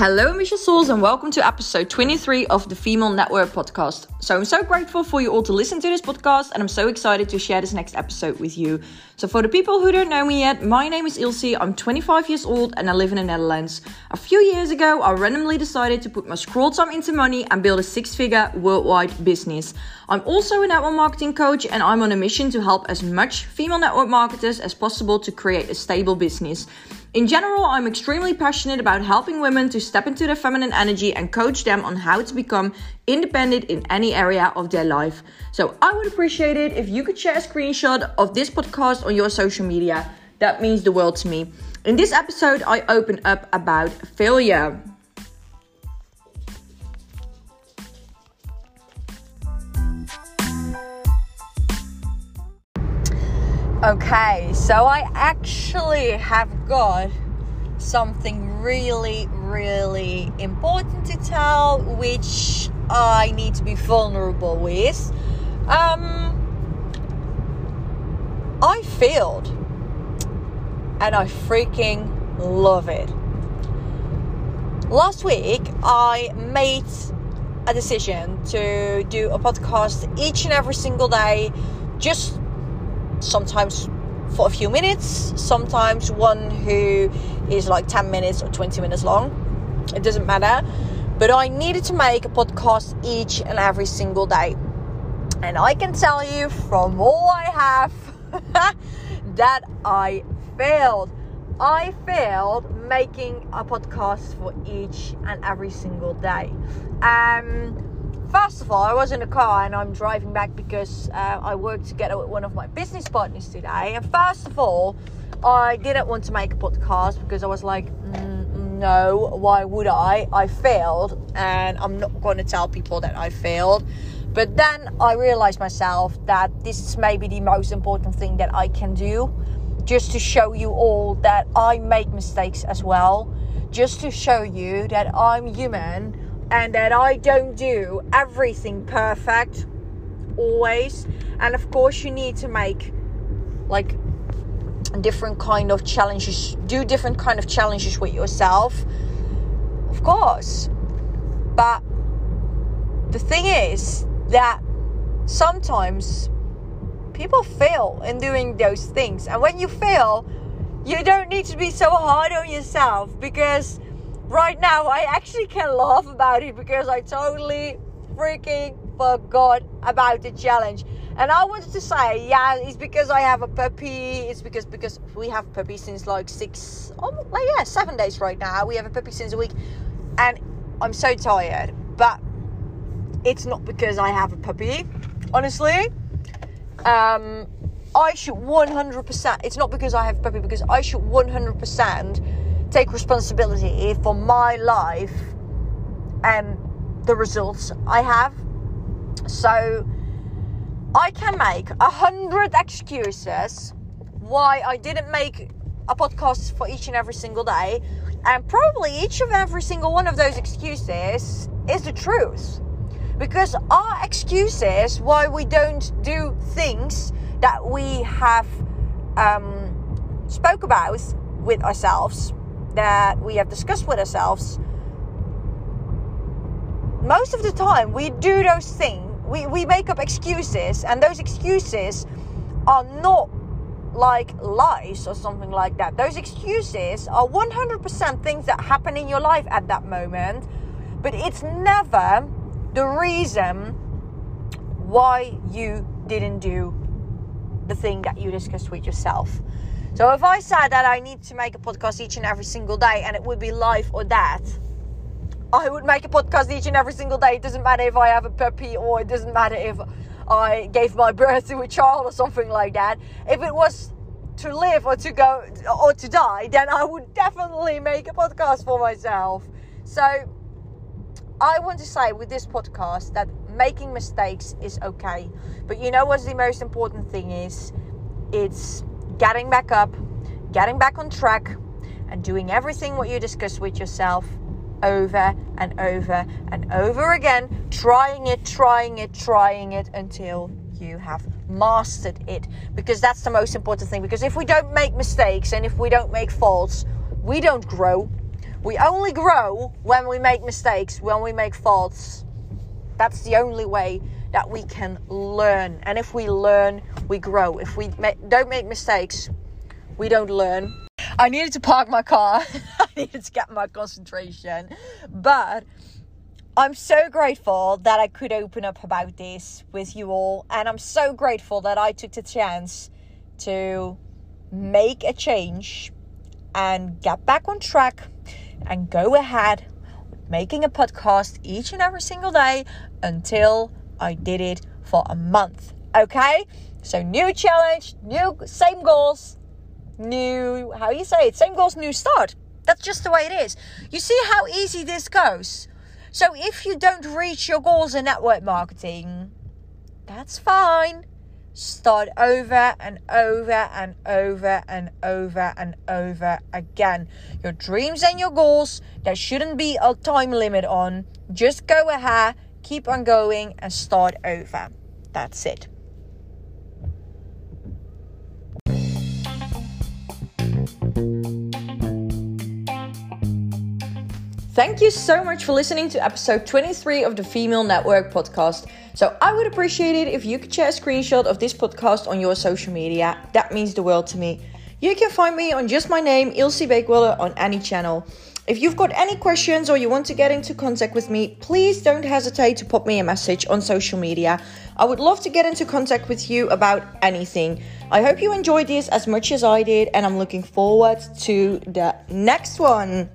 Hello, ambitious souls, and welcome to episode 23 of the Female Network podcast. So, I'm so grateful for you all to listen to this podcast, and I'm so excited to share this next episode with you. So, for the people who don't know me yet, my name is Ilse. I'm 25 years old and I live in the Netherlands. A few years ago, I randomly decided to put my scroll time into money and build a six figure worldwide business. I'm also a network marketing coach, and I'm on a mission to help as much female network marketers as possible to create a stable business. In general, I'm extremely passionate about helping women to step into their feminine energy and coach them on how to become independent in any area of their life. So, I would appreciate it if you could share a screenshot of this podcast on your social media. That means the world to me. In this episode, I open up about failure. Okay, so I actually have got something really, really important to tell, which I need to be vulnerable with. Um, I failed, and I freaking love it. Last week, I made a decision to do a podcast each and every single day, just sometimes for a few minutes, sometimes one who is like 10 minutes or 20 minutes long. It doesn't matter. But I needed to make a podcast each and every single day. And I can tell you from all I have that I failed. I failed making a podcast for each and every single day. Um, First of all, I was in a car and I'm driving back because uh, I worked together with one of my business partners today. And first of all, I didn't want to make a podcast because I was like, mm, no, why would I? I failed and I'm not going to tell people that I failed. But then I realized myself that this is maybe the most important thing that I can do just to show you all that I make mistakes as well, just to show you that I'm human and that I don't do everything perfect always. And of course, you need to make like different kind of challenges, do different kind of challenges with yourself, of course. But the thing is that sometimes people fail in doing those things, and when you fail, you don't need to be so hard on yourself because right now I actually can laugh about it because I totally freaking forgot about the challenge. And I wanted to say, yeah, it's because I have a puppy. It's because because we have puppy since like six, oh, like yeah, seven days right now. We have a puppy since a week, and I'm so tired. But it's not because I have a puppy, honestly. Um, I should 100%. It's not because I have a puppy, because I should 100% take responsibility for my life and the results I have. So I can make a hundred excuses why I didn't make a podcast for each and every single day, and probably each of every single one of those excuses is the truth. Because our excuses why we don't do things that we have um, spoke about with ourselves that we have discussed with ourselves, most of the time we do those things. We, we make up excuses, and those excuses are not like lies or something like that. Those excuses are 100% things that happen in your life at that moment, but it's never the reason why you didn't do the thing that you discussed with yourself. So if I said that I need to make a podcast each and every single day and it would be life or death, I would make a podcast each and every single day. It doesn't matter if I have a puppy or it doesn't matter if I gave my birth to a child or something like that. If it was to live or to go or to die, then I would definitely make a podcast for myself. So I want to say with this podcast that making mistakes is okay. But you know what's the most important thing is? It's getting back up, getting back on track, and doing everything what you discuss with yourself over and over and over again, trying it, trying it, trying it until you have mastered it. Because that's the most important thing. Because if we don't make mistakes and if we don't make faults, we don't grow. We only grow when we make mistakes, when we make faults. That's the only way that we can learn. And if we learn, we grow. If we ma- don't make mistakes, we don't learn. I needed to park my car. I needed to get my concentration. But I'm so grateful that I could open up about this with you all. And I'm so grateful that I took the chance to make a change and get back on track and go ahead making a podcast each and every single day until I did it for a month. Okay? So new challenge, new same goals, new how you say it, same goals, new start. That's just the way it is. You see how easy this goes. So if you don't reach your goals in network marketing, that's fine. Start over and over and over and over and over again. Your dreams and your goals, there shouldn't be a time limit on. Just go ahead, keep on going, and start over. That's it. Thank you so much for listening to episode 23 of the Female Network podcast. So, I would appreciate it if you could share a screenshot of this podcast on your social media. That means the world to me. You can find me on just my name, Ilse Beekwiller, on any channel. If you've got any questions or you want to get into contact with me, please don't hesitate to pop me a message on social media. I would love to get into contact with you about anything. I hope you enjoyed this as much as I did, and I'm looking forward to the next one.